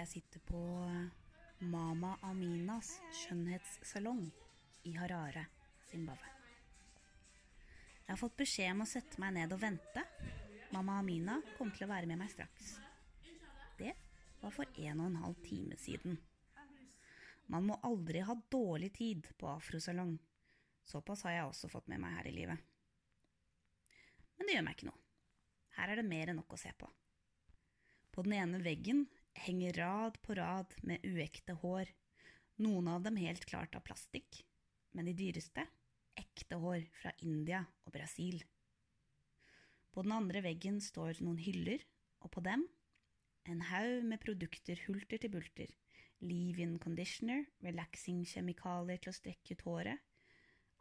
Jeg sitter på Mama Aminas skjønnhetssalong i Harare, Zimbabwe. Jeg har fått beskjed om å sette meg ned og vente. Mamma Amina kom til å være med meg straks. Det var for en og en halv time siden. Man må aldri ha dårlig tid på afrosalong. Såpass har jeg også fått med meg her i livet. Men det gjør meg ikke noe. Her er det mer enn nok å se på. På den ene veggen henger rad på rad med uekte hår, noen av dem helt klart av plastikk, men de dyreste ekte hår fra India og Brasil. På den andre veggen står noen hyller, og på dem en haug med produkter hulter til bulter, leave-in conditioner, relaxing kjemikalier til å strekke ut håret,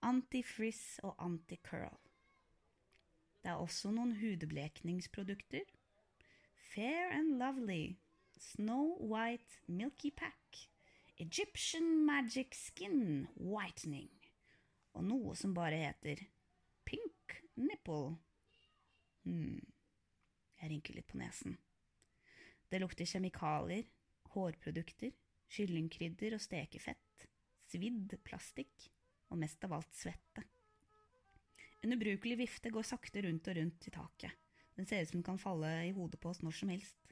anti-frizz og anti-curl. Det er også noen hudblekningsprodukter. Fair and Lovely, Snow White Milky Pack, Egyptian Magic Skin Whitening og noe som bare heter Pink Nipple. Hm, jeg rynker litt på nesen. Det lukter kjemikalier, hårprodukter, kyllingkrydder og stekefett, svidd plastikk og mest av alt svette. En ubrukelig vifte går sakte rundt og rundt i taket. Den ser ut som den kan falle i hodet på oss når som helst,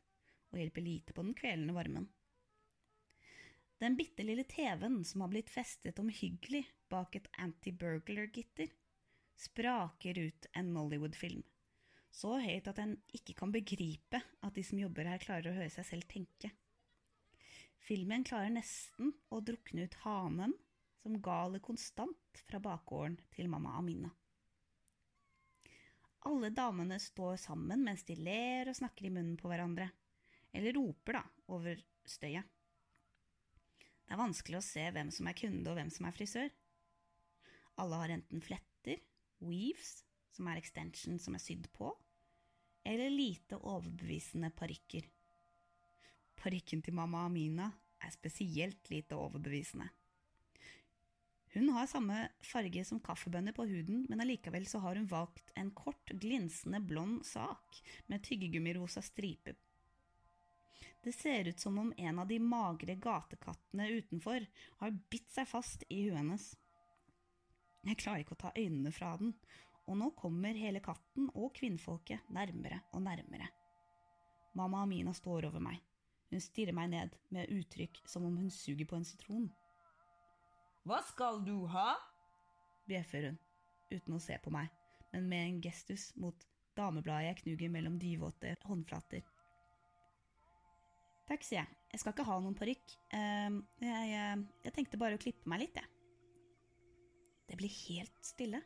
og hjelper lite på den kvelende varmen. Den bitte lille TV-en som har blitt festet omhyggelig bak et anti-burglar-gitter, spraker ut en Mollywood-film. Så høyt at en ikke kan begripe at de som jobber her, klarer å høre seg selv tenke. Filmen klarer nesten å drukne ut hanen som galer konstant fra bakgården til mamma Amina. Alle damene står sammen mens de ler og snakker i munnen på hverandre, eller roper, da, over støyet. Det er vanskelig å se hvem som er kunde og hvem som er frisør. Alle har enten fletter, weaves, som er extension som er sydd på, eller lite overbevisende parykker. Parykken til mamma Amina er spesielt lite overbevisende. Hun har samme farge som kaffebønner på huden, men allikevel så har hun valgt en kort, glinsende blond sak med tyggegummirosa stripe. Det ser ut som om en av de magre gatekattene utenfor har bitt seg fast i huet hennes. Jeg klarer ikke å ta øynene fra den, og nå kommer hele katten og kvinnfolket nærmere og nærmere. Mamma Amina står over meg. Hun stirrer meg ned med uttrykk som om hun suger på en sitron. Hva skal du ha? bjeffer hun, uten å se på meg, men med en gestus mot damebladet jeg knuger mellom dyvåte håndflater. Takk, sier jeg. Jeg skal ikke ha noen parykk. Uh, jeg, jeg, jeg tenkte bare å klippe meg litt, jeg. Det blir helt stille.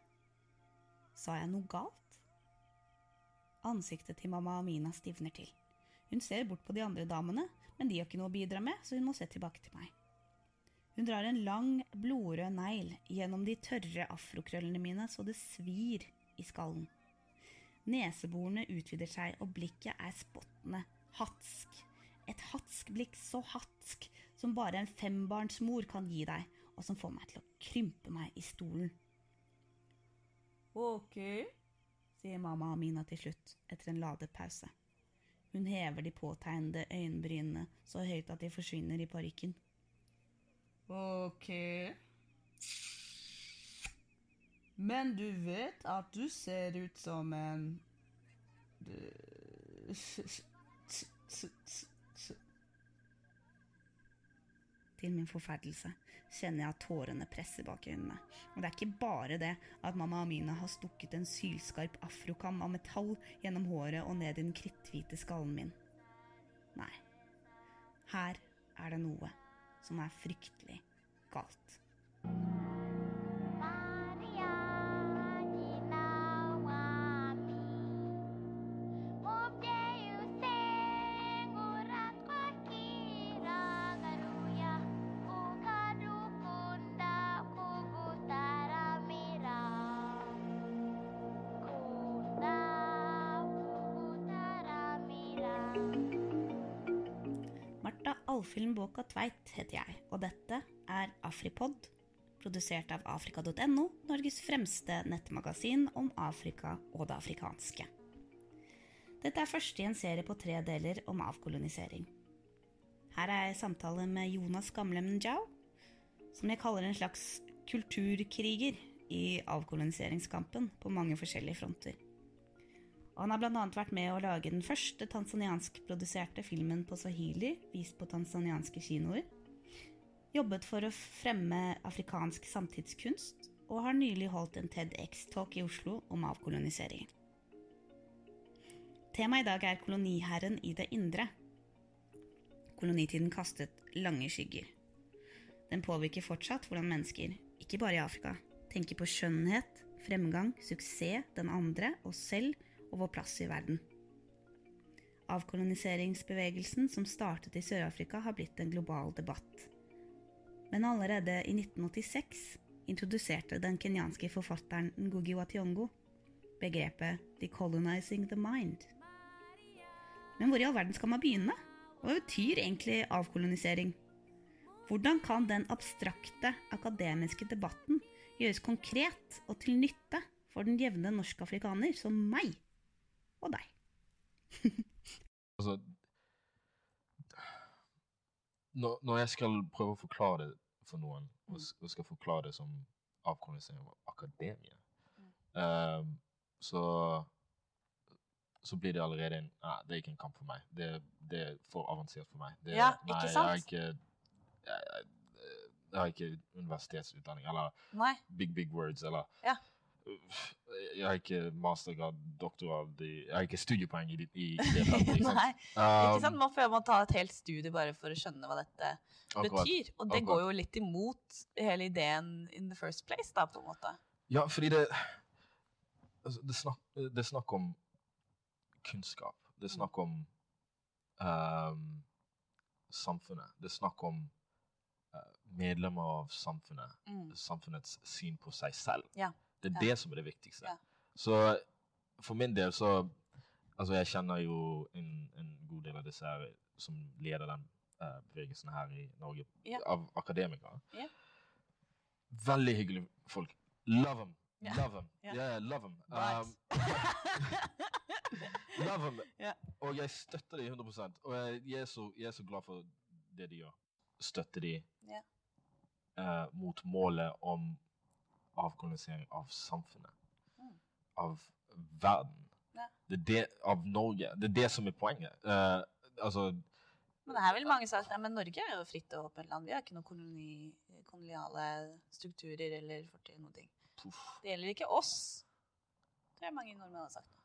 Sa jeg noe galt? Ansiktet til mamma Amina stivner til. Hun ser bort på de andre damene, men de har ikke noe å bidra med, så hun må se tilbake til meg. Hun drar en lang, blodrød negl gjennom de tørre afrokrøllene mine så det svir i skallen. Neseborene utvider seg, og blikket er spottende, hatsk. Et hatsk blikk så hatsk som bare en fembarnsmor kan gi deg, og som får meg til å krympe meg i stolen. Ok, sier mamma Amina til slutt, etter en ladet pause. Hun hever de påtegnede øyenbrynene så høyt at de forsvinner i parykken. Ok. Men du vet at du ser ut som en til min forferdelse kjenner jeg at tårene presser bak øynene. Og det er ikke bare det at mamma Amina har stukket en sylskarp afrokam av metall gjennom håret og ned i den kritthvite skallen min. Nei, her er det noe som er fryktelig galt. Tveit heter jeg, og dette er Afripod, produsert av afrika.no, Norges fremste nettmagasin om Afrika og det afrikanske. Dette er første i en serie på tre deler om avkolonisering. Her er jeg i samtale med Jonas Gamlem Njau, som jeg kaller en slags kulturkriger i avkoloniseringskampen på mange forskjellige fronter. Og han har bl.a. vært med å lage den første tanzanianskproduserte filmen på swahili, vist på tanzanianske kinoer. Jobbet for å fremme afrikansk samtidskunst, og har nylig holdt en TEDX-talk i Oslo om avkolonisering. Temaet i dag er koloniherren i det indre. Kolonitiden kastet lange skygger. Den påvirker fortsatt hvordan mennesker, ikke bare i Afrika, tenker på skjønnhet, fremgang, suksess, den andre, og selv og vår plass i verden. Avkoloniseringsbevegelsen som startet i Sør-Afrika, har blitt en global debatt. Men allerede i 1986 introduserte den kenyanske forfatteren Ngugi Wationgo begrepet 'decolonizing the mind'. Men hvor i all verden skal man begynne? Hva betyr egentlig avkolonisering? Hvordan kan den abstrakte akademiske debatten gjøres konkret og til nytte for den jevne norsk-afrikaner som meg og deg? Altså når, når jeg skal prøve å forklare det for noen, og, og skal forklare det som avkolonisering av akademia, ehm, så så blir det allerede en Nei, det er ikke en kamp for meg. Det, det er for avansert for meg. Det, Ja, nei, ikke Jeg har ikke, jeg, jeg, jeg har ikke universitetsutdanning, eller Nei. big, big words, eller Ja. Jeg har ikke mastergrad, doktorgrad Jeg har ikke studiepoeng i, i, i det feltet. ikke? Nei. Ikke Um, sant? Man føler man tar et helt studie bare for å skjønne hva dette akkurat. betyr. Og det akkurat. går jo litt imot hele ideen in the first place, da, på en måte. Ja, fordi det altså, det, snak, det er snakk om kunnskap. Det er snakk om um, samfunnet. Det er snakk om eh, medlemmer av samfunnet. Mm. Samfunnets syn på seg selv. Ja, Det er ja. det som er det viktigste. Ja. Så for min del så Altså, jeg kjenner jo en, en god del av disse her som leder den uh, bevegelsen her i Norge, Ja. av akademikere. Ja. Veldig hyggelige folk. Love them. Love them. Ja. Yeah, love them. Um, love them. Og jeg støtter de 100 Og jeg, jeg, er så, jeg er så glad for det de gjør. Støtter de eh, mot målet om avkolonisering av samfunnet. Mm. Av verden. Ja. Det er det av Norge. Det er det som er poenget. Uh, altså Men det er vel mange sagt, men Norge er jo fritt og åpent land. Vi har ikke noen koloni, koloniale strukturer eller fortid noen ting. puff. Det gjelder ikke oss. Det er mange nordmenn har sagt.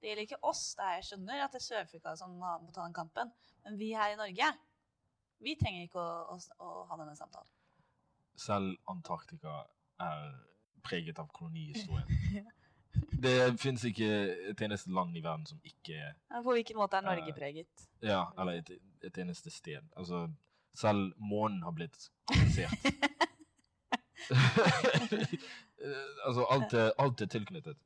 Det gjelder ikke oss. Det er, jeg skjønner at det er Sør-Afrika som må ta den kampen. Men vi her i Norge, vi trenger ikke å, å, å ha denne samtalen. Selv Antarktika er preget av kolonihistorien. Det fins ikke et eneste land i verden som ikke Ja, På hvilken måte er Norge Eh, preget? Ja, eller et, et eneste sted. Altså, selv månen har blitt kolonisert. Eh, altså, alt er, alt er tilknyttet.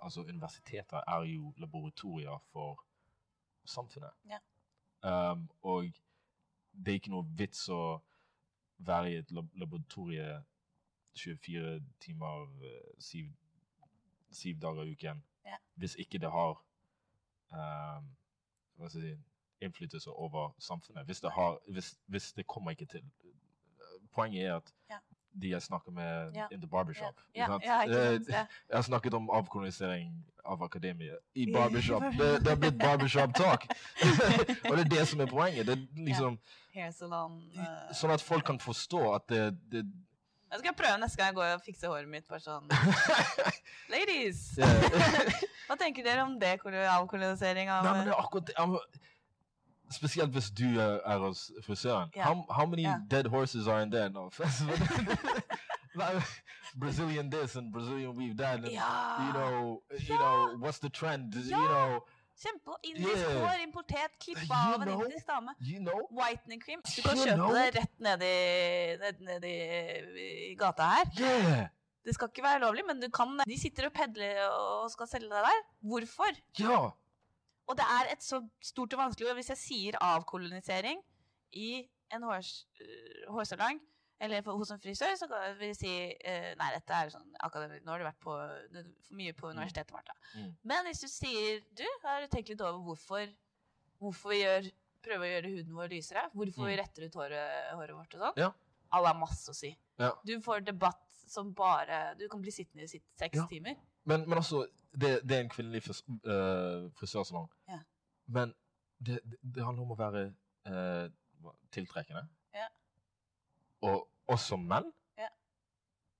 Altså, universiteter er jo laboratorier for samfunnet. Ja. Um, og det er ikke noe vits å være i et lab laboratorie 24 timer, eh, syv, syv dager i uken, Ja. hvis ikke det har um, hva skal jeg si, innflytelse over samfunnet. Hvis det, har, hvis, hvis det kommer ikke til Poenget er at Ja. De jeg snakker med yeah. in the barbershop Yeah. Yeah. Eh? Ja. jeg snakket om avkolonisering av akademia i barbershop. Det, det har blitt barbershop talk. og det er det som er poenget. Det liksom, Hair salon eh. Sånn at folk kan forstå at det, det Jeg skal prøve neste gang jeg går og fikser håret mitt. bare sånn Ladies! Hva tenker dere om det? Avkolonisering av Nei, men det er akkurat det. Spesielt hvis du er, er hos frisøren. Yeah. How, how many yeah. dead horses are in there? No Brazilian this and Brazilian weave that. And, Ja. You know, you Ja. know, what's the trend? Ja. You know, Kjempe indisk Yeah. hår, importert, klippa av en indisk dame. you know. Whitening cream. Du kan kjøpe know. det rett nedi, ned, nedi i gata her. Yeah. Det skal ikke være lovlig, men du kan De sitter og pedler og skal selge det der. Hvorfor? Ja. Og det er et så stort og vanskelig ord. Hvis jeg sier avkolonisering i en øh, hårsalong, eller hos en frisør, så vil jeg si øh, Nei, dette er sånn akademisk Nå har du vært på, for mye på universitetet, Martha. Mm. Men hvis du sier Du, har du tenkt litt over hvorfor, hvorfor vi gjør, prøver å gjøre huden vår lysere? Hvorfor vi Mm. retter ut håret, håret vårt og sånn? Ja. Alle har masse å si. Ja. Du får debatt som bare Du kan bli sittende i sitt seks Ja. timer. Men, men altså, det, det er en kvinnelig fris, uh, frisørsalong. Ja. Men det, det, handler om å være uh, tiltrekkende. Ja. Og som menn? Ja.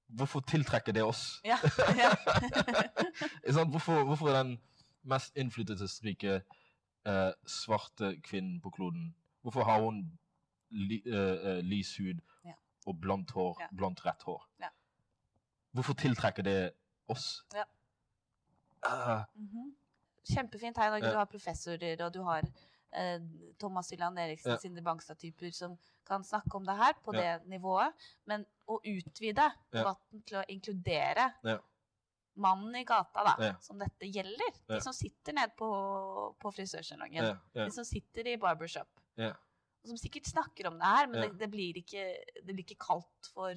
Hvorfor tiltrekker det oss? Ja. ja. Hvorfor, hvorfor er den mest innflytelsesrike eh, svarte kvinnen på kloden Hvorfor har hun li, eh, lys hud Ja. og blondt hår, blondt rett hår? Ja. Hvorfor tiltrekker det oss? Ja. Ah, Mhm. Kjempefint her i Norge. Du har professorer, og du har eh, Thomas Hylland Eriksen Ja. Sindre Bangstad-typer som kan snakke om det her på det nivået. Men å utvide debatten til å inkludere Ja. mannen i gata, da, Ja. som dette gjelder. Ja. De som sitter nede på, på frisørsalongen. ja, De som sitter i barbershop. ja. Som sikkert snakker om det her, men det, det, blir ikke, det blir ikke kalt for,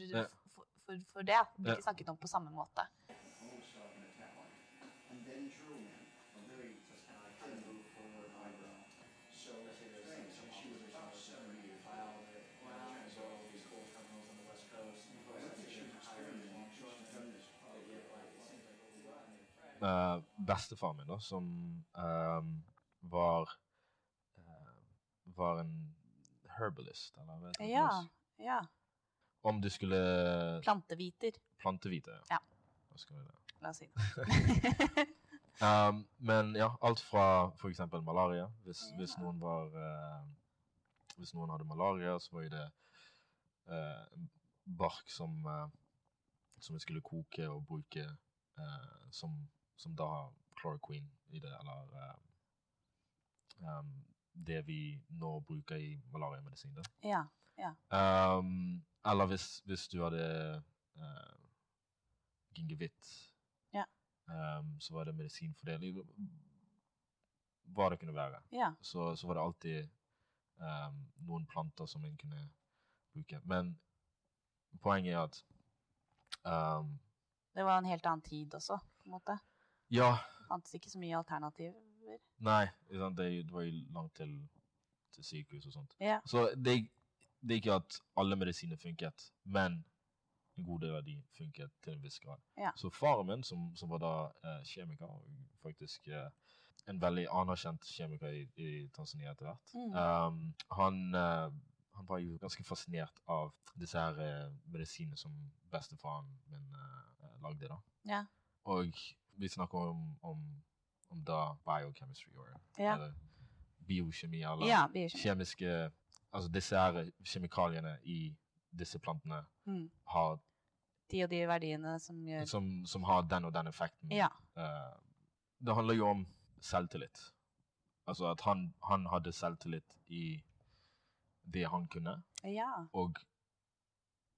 for, for, for det. Det blir ikke snakket om på samme måte. Lot. Eh, bestefaren min, da, som uh, var uh, var en herbalist, eller vet du Ja. ja. Om du skulle Planteviter. Planteviter, Ja. Da skal vi det. La oss si det. Um, men ja, alt fra eksempel malaria. Hvis, Ja. hvis noen var eh, Hvis noen hadde malaria, så var jo det eh, bark som som vi skulle koke og bruke eh, som, som da har chloroquine i det, eller eh, um, det vi nå bruker i malariamedisin. da. ja. Um, eller hvis, hvis du hadde uh, gingivitt, Ja. um, så var det medisin for det. Hva det kunne være. ja. Så, så var det alltid um, noen planter som en kunne bruke. Men poenget er at Det var en helt annen tid også, på en måte. Ja, Det fantes ikke så mye alternativer. nei, det, var jo langt til, til sykehus og sånt. Ja. Så det, det er ikke at alle medisiner funket, men en god del av de funket til en viss grad. Ja. Så faren min, som, som var da eh, kjemiker, faktisk eh, en veldig anerkjent kjemiker i, i Tanzania etter hvert, Mm. um, han, eh, han var jo ganske fascinert av disse her eh, medisinene som bestefaren min eh, lagde. da. Ja. Og vi snakker om, om, om da biochemistry, Ja. eller biokjemi, eller Ja, biokjemi. kjemiske Altså disse her kjemikaliene i disse plantene Mm. har, De og de verdiene som gjør som, som har den og den effekten. Ja. Uh, det handler jo om selvtillit. Altså at han, han hadde selvtillit i det han kunne, Ja. og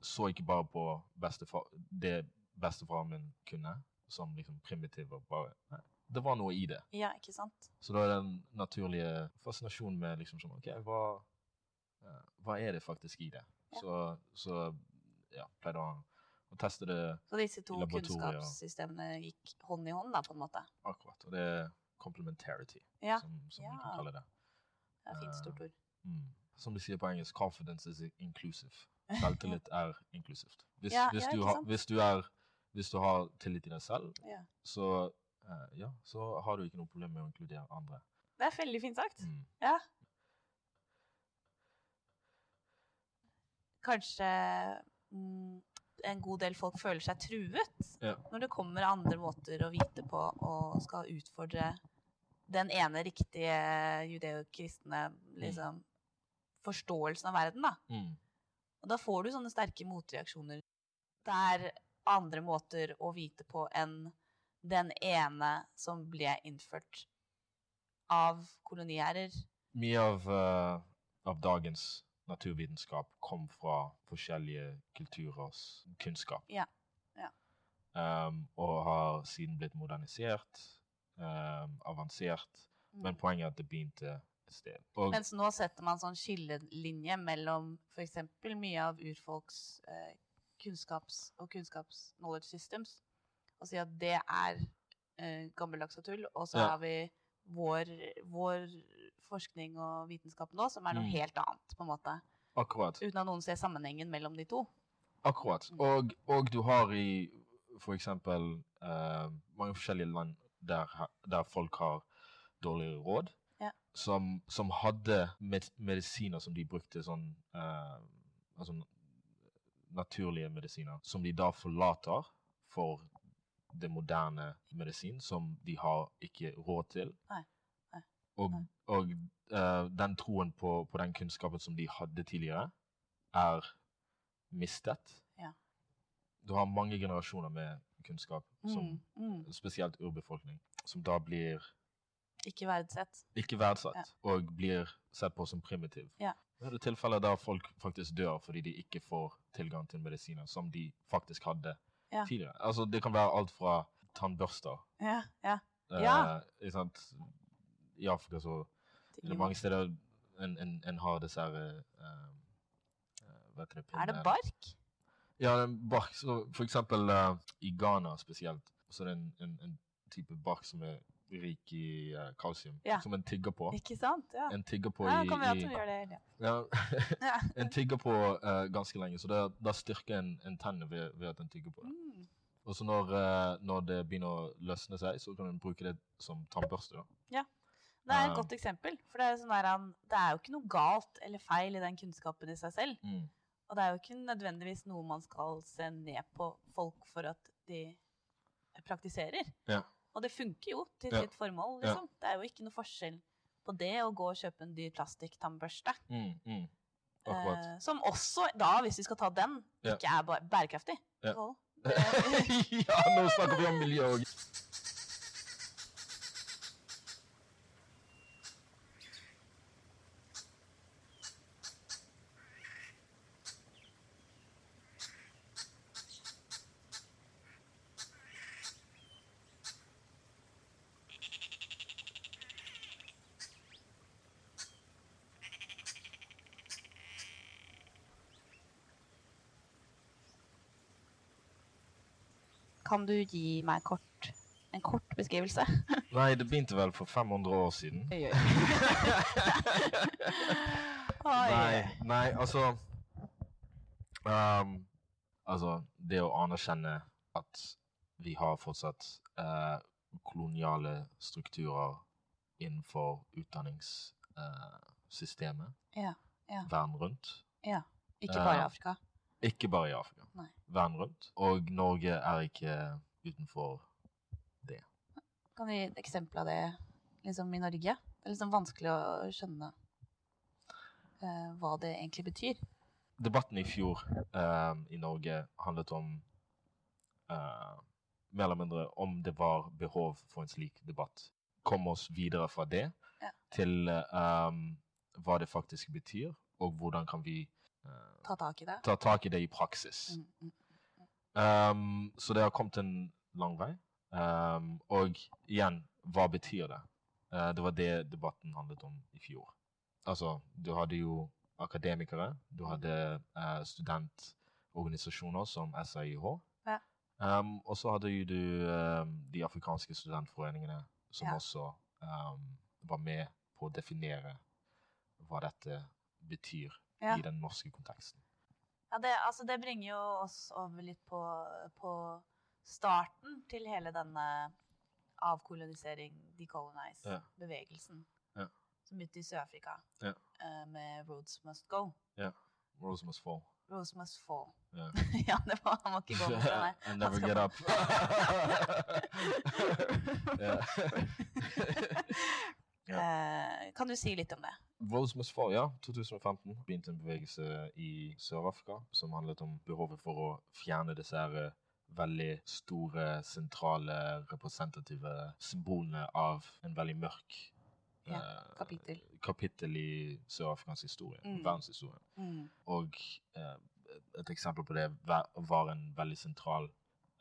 så ikke bare på bestefar, det bestefaren min kunne, som liksom primitiv og bare Nei, det var noe i det. ja, ikke sant? Så da er den naturlige fascinasjonen med liksom sånn OK, hva, eh, hva er det faktisk i det? Ja. Så, så ja, pleide han å teste det Så disse to I laboratoriet, ja. kunnskapssystemene gikk hånd i hånd, da, på en måte. akkurat. Og det er complementarity, Ja. som, som vi kan kalle det. Det er fint stort ord. Mm. Som de sier på engelsk, confidence is inclusive. Selvtillit er inklusivt. Hvis, Ja, hvis, ja, du hvis, du er, hvis du har tillit i deg selv, Ja. så, uh, ja, så har du ikke noe problem med å inkludere andre. Det er veldig fint sagt. Mm. Ja. Kanskje mm, en god del folk føler seg truet Ja. når det kommer andre måter å vite på og skal utfordre den ene riktige judeokristne liksom, mm. forståelsen av verden. Da. Mm. Og da får du sånne sterke motreaksjoner. Det er andre måter å vite på enn den ene som ble innført av koloniærer. Mye av, uh, av dagens naturvitenskap kom fra forskjellige kulturers kunnskap. Ja, ja. Um, og har siden blitt modernisert, um, avansert, Men poenget er at det begynte et sted. Og Mens nå setter man sånn skillelinje mellom f.eks. mye av urfolks eh, kunnskaps- og kunnskaps-knowledge systems, og si at det er eh, gammeldags og tull, og så Ja. har vi vår, vår forskning og vitenskap nå, som er noe Mm. helt annet, på en måte. akkurat. Uten at noen ser sammenhengen mellom de to. Akkurat. Mm. Og, og du har i eksempel eh, mange forskjellige land der, der folk har dårligere råd, Ja. som, som hadde med, medisiner som de brukte sånn eh, Altså naturlige medisiner, som de da forlater for det moderne medisin, som de har ikke råd til. Nei. Nei. Og, og uh, den troen på, på den kunnskapen som de hadde tidligere, er mistet. Ja. Du har mange generasjoner med kunnskap, som, Mm, mm. spesielt urbefolkning, som da blir Ikke verdsett. ikke verdsatt Ja. og blir sett på som primitiv. Ja. Det er det tilfeller der folk faktisk dør fordi de ikke får tilgang til medisiner som de faktisk hadde Ja. tidligere. Altså, det kan være alt fra tannbørster Ja, ja. eh, Ja. ikke sant? I Afrika så er det mange steder en, en, en har disse her eh, Vet dere, det, Er det bark? Ja, det er en bark. Så for eksempel eh, i Ghana spesielt, så er det en, en, en type bark som er rik i uh, kalsium, Ja. som en tigger på. Ikke sant? Ja. En tigger på ja, i, kan vi at gjør det ja, Ja. En tigger på uh, ganske lenge, så da styrker en, en tennene ved, ved at en tygger på det. Mm. Og så når, uh, når det begynner å løsne seg, så kan en bruke det som tannbørste. da. Det er et Ja. godt eksempel. For det er, sånn der, det er jo ikke noe galt eller feil i den kunnskapen i seg selv. Mm. Og det er jo ikke nødvendigvis noe man skal se ned på folk for at de praktiserer. Ja. Og det funker jo til sitt formål, liksom. Det er jo ikke noe forskjell på det å gå og kjøpe en dyr plastikktannbørste. Mm, mm. Eh, som også, da, hvis vi skal ta den, ikke er bærekraftig. Ja. Ja, nå snakker vi om miljø òg. Kan du gi meg kort, en kort beskrivelse? Nei, det begynte vel for 500 år siden. Oi, Nei, nei, altså um, Altså, det å anerkjenne at vi har fortsatt uh, koloniale strukturer innenfor utdanningssystemet Ja, ja. verden rundt. Ja. Ikke bare i Ja. Afrika. Ikke bare i Afrika. Nei. Verden rundt. Og Norge er ikke utenfor det. Kan du gi et eksempel av det liksom, i Norge? Det er liksom vanskelig å skjønne eh, hva det egentlig betyr. Debatten i fjor eh, i Norge handlet om eh, mer eller mindre om det var behov for en slik debatt. Kom oss videre fra det Ja. til eh, hva det faktisk betyr, og hvordan kan vi Ta tak i det. ta tak i det i praksis. Mm, mm. Um, så det har kommet en lang vei. Um, og igjen, hva betyr det? Uh, det var det debatten handlet om i fjor. Altså, du hadde jo akademikere, du hadde uh, studentorganisasjoner som SAIH. Ja. Um, og så hadde jo du de afrikanske studentforeningene som Ja. også var med på å definere hva dette betyr Ja. i den norske konteksten. Ja, det, altså, det bringer jo oss over litt på, på starten til hele denne avkolonisering, decolonize-bevegelsen. Ja. Som begynte i Sør-Afrika Ja. eh, med Roads Must Go. Roads must fall. Roads Must Fall. Yeah. ja, det var, han må ikke gå med den and never get up. yeah. Yeah. Uh, kan du si litt om det? Rose Must Fall, ja. 2015 begynte en bevegelse i Sør-Afrika som handlet om behovet for å fjerne disse her eh, veldig store, sentrale, representative symbolene av en veldig mørk Ja, eh, kapittel. kapittel i sørafrikansk historie, Mm. verdenshistorie. Mm. Og eh, et eksempel på det var en veldig sentral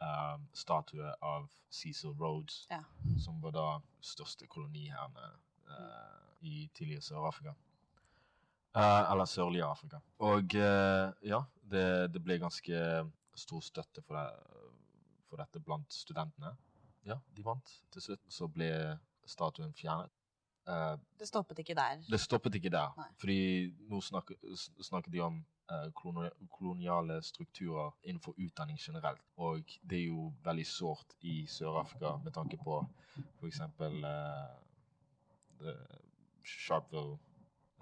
eh, statue av Cecil Rhodes, Ja. som var da største koloniherne eh, i tidligere Sør-Afrika. Eh, eller sørlige Afrika. Og eh, ja, det, det ble ganske stor støtte for, det, for dette blant studentene. Ja, de vant. Til slutt så ble statuen fjernet. Eh, Det stoppet ikke der. det stoppet ikke der. Nei. Fordi nå snakker, snakker de om eh, koloniale strukturer innenfor utdanning generelt. Og det er jo veldig sårt i Sør-Afrika med tanke på f.eks. Uh, Sharpeville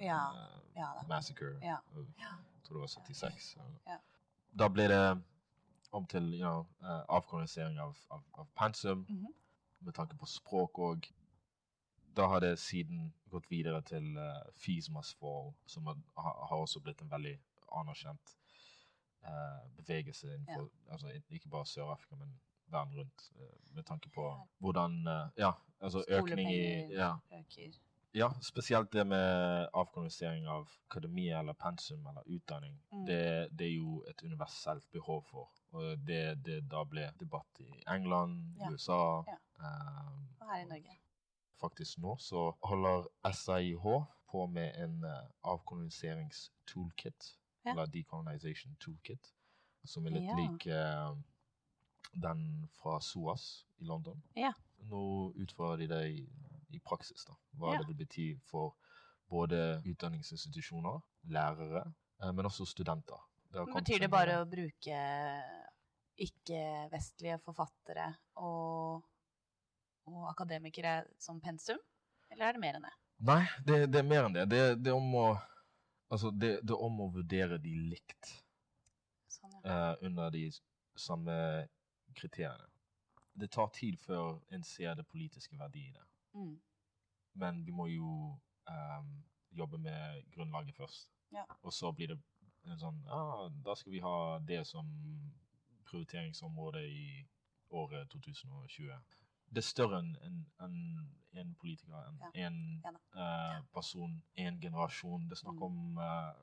Ja. Uh, Ja. Massacre. Ja. Jeg tror det var 76. og- Ja. Da ble det om til you know, uh, avkolonisering av, av, av pensum Mhm. med tanke på språk òg. da har det siden gått videre til uh, Fismas fall, som har, har også blitt en veldig anerkjent uh, bevegelse innenfor altså, ikke bare Sør-Afrika, men verden rundt, uh, med tanke på hvordan eh, Ja, altså økning i ja, øker. Ja, spesielt det med avkolonisering av akademi eller pensum eller utdanning. Mm. Det, det er jo et universelt behov for. Og det, det da ble debatt i England, Ja. USA Ja. Um, Og her i Norge. Faktisk nå så holder SIH på med en uh, avkoloniserings-toolkit. Ja. Eller decolonization toolkit. Som er litt lik uh, den fra SOAS i London. Ja. Nå utfører de det i, i praksis, da. Hva Ja. det vil bety for både utdanningsinstitusjoner, lærere, eh, men også studenter. Det Betyr det bare å bruke ikke-vestlige forfattere og, og akademikere som pensum? Eller er det mer enn det? Nei, det, det er mer enn det. Det, det, om å, altså det, det er om å vurdere de likt Sånn, ja. eh, under de samme kriteriene. Det tar tid før en ser det politiske verdiet i det. Mm. Men vi må jo um, jobbe med grunnlaget først. Ja. Og så blir det en sånn ah, Da skal vi ha det som prioriteringsområde i året 2020. Det er større enn en, en, en politiker, en, Ja. en Ja da. eh, person, en generasjon. Det er snakk Mm. om uh,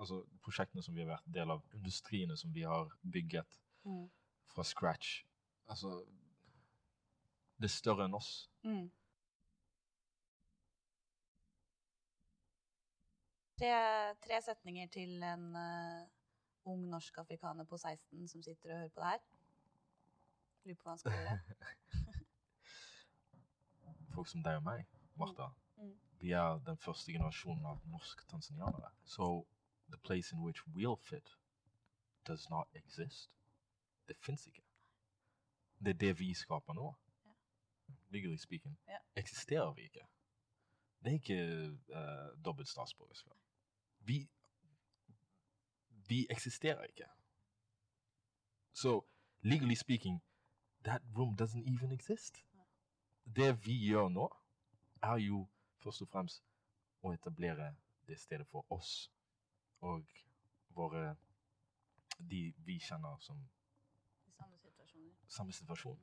altså, prosjektene som vi har vært del av, industriene som vi har bygget Mm. fra scratch. Altså Det er større enn oss. Mm. Tre, tre setninger til en uh, ung norsk-afrikaner på 16 som sitter og hører på det her. Lurer på hva han skal gjøre. Folk som deg og meg, Martha. Mm. Vi er den første generasjonen av norsk-tanzanianere. So the place in which we'll fit does not exist. Det fins ikke. Det er det vi skaper nå. Legally speaking. yeah. Eksisterer vi ikke. Det er ikke uh, dobbelt statsborgerskap. Vi Vi eksisterer ikke. So legally speaking, that room doesn't even exist. Det vi gjør nå, er jo først og fremst å etablere det stedet for oss og våre De vi kjenner som samme situasjoner. samme situasjon.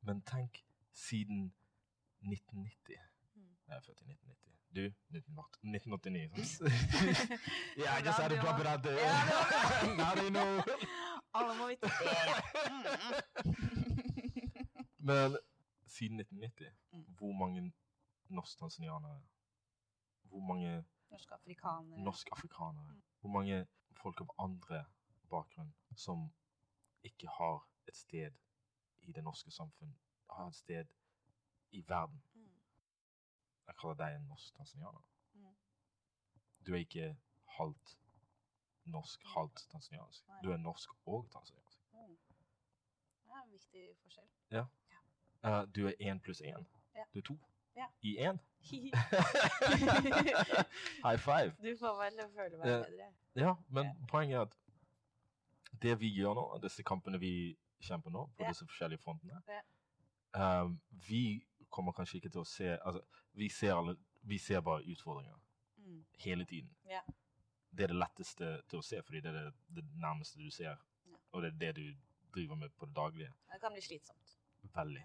Men tenk siden 1990. Mm. Jeg er født i 1990. Du? 1989. sant? yeah, I just had to drop it out there. Now they know. Alle må vite det. Men siden 1990, Mm. hvor mange norsk-tanzanianere Hvor mange Norske afrikanere. norsk-afrikanere Mm. Hvor mange folk av andre bakgrunn som ikke har et sted i det norske samfunn, har et sted i verden. Mm. Jeg kaller deg en norsk-tanzanianer. Mm. Du er ikke halvt norsk, halvt tanzaniansk. Du er norsk og tanzaniansk. Mm. Det er en viktig forskjell. Eh, du er én pluss én. Ja. Du er to. Ja. I én. High five. du får vel føle meg Ja. bedre. Ja, men Ja. poenget er at det vi gjør nå, disse kampene vi kjemper nå, på Ja. disse forskjellige frontene Ja. um, Vi kommer kanskje ikke til å se Altså, vi ser, alle, vi ser bare utfordringer Mm. hele tiden. Ja. Det er det letteste til å se, fordi det er det, det nærmeste du ser. Ja. Og det er det du driver med på det daglige. Det kan bli slitsomt. Veldig.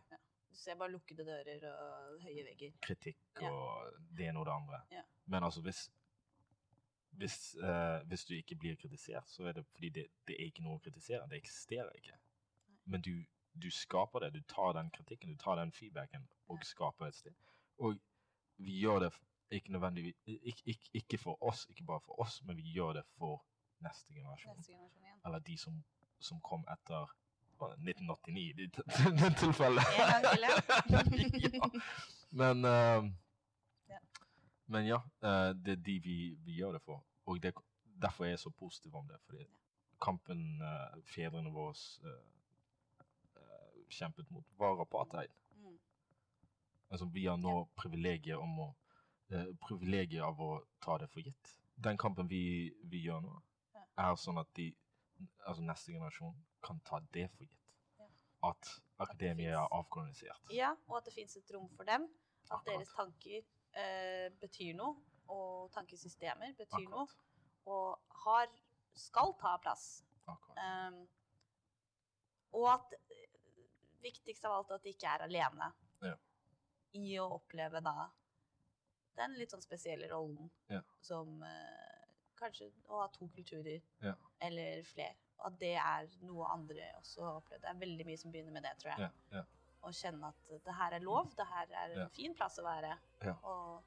Du ser bare lukkede dører og høye vegger. Kritikk Ja. og det ene og det andre. Ja. Men altså, hvis hvis, uh, hvis du ikke blir kritisert, så er det fordi det, det er ikke noe å kritisere. Det eksisterer ikke. Men du, du skaper det. Du tar den kritikken, du tar den feedbacken og Ja. skaper et sted. Og vi gjør det ikke nødvendigvis ikke, ikke, ikke for oss, ikke bare for oss, men vi gjør det for neste generasjon. Neste generasjon igjen. Eller de som, som kom etter 1989 i det tilfellet. En gang til, ja. Men, uh, Ja. men ja, uh, det er de vi, vi gjør det for. Og det, derfor er jeg så positiv om det. Fordi kampen uh, fedrene våre eh, kjempet mot, var apartheid. Altså, vi har nå privilegiet om å eh, privilegiet av å ta det for gitt. Den kampen vi, vi gjør nå, Ja. er sånn at de, altså neste generasjon kan ta det for gitt. Ja. At akademia er avkolonisert. Ja, og at det fins et rom for dem. At Akkurat. deres tanker eh, betyr noe, og tankesystemer betyr noe. Og har, skal ta plass. Um, og at eh, viktigst av alt at de ikke er alene. I å oppleve da den litt sånn spesielle rollen Ja. som eh, kanskje å ha to kulturer Ja. eller flere. Og at det er noe andre også har opplevd. Det er veldig mye som begynner med det, tror jeg. Ja, ja. Å kjenne at det her er lov, det her er en fin plass å være. Ja. Og,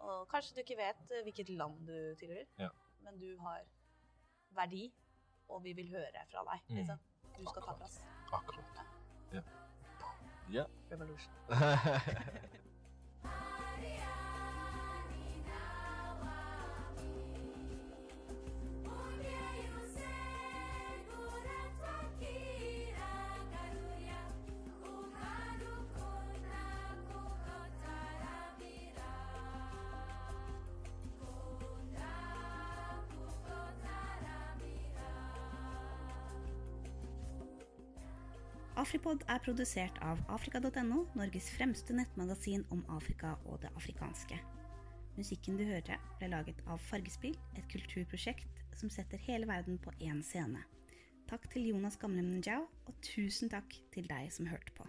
og kanskje du ikke vet eh, hvilket land du tilhører, Ja. men du har verdi, og vi vil høre fra deg. Liksom. Du skal ta plass. Akkurat. Ja. Ja. Revolution. Afripod er produsert av afrika.no, Norges fremste nettmagasin om Afrika og det afrikanske. Musikken du hørte, ble laget av Fargespill, et kulturprosjekt som setter hele verden på én scene. Takk til Jonas Gamlem Njau, og tusen takk til deg som hørte på.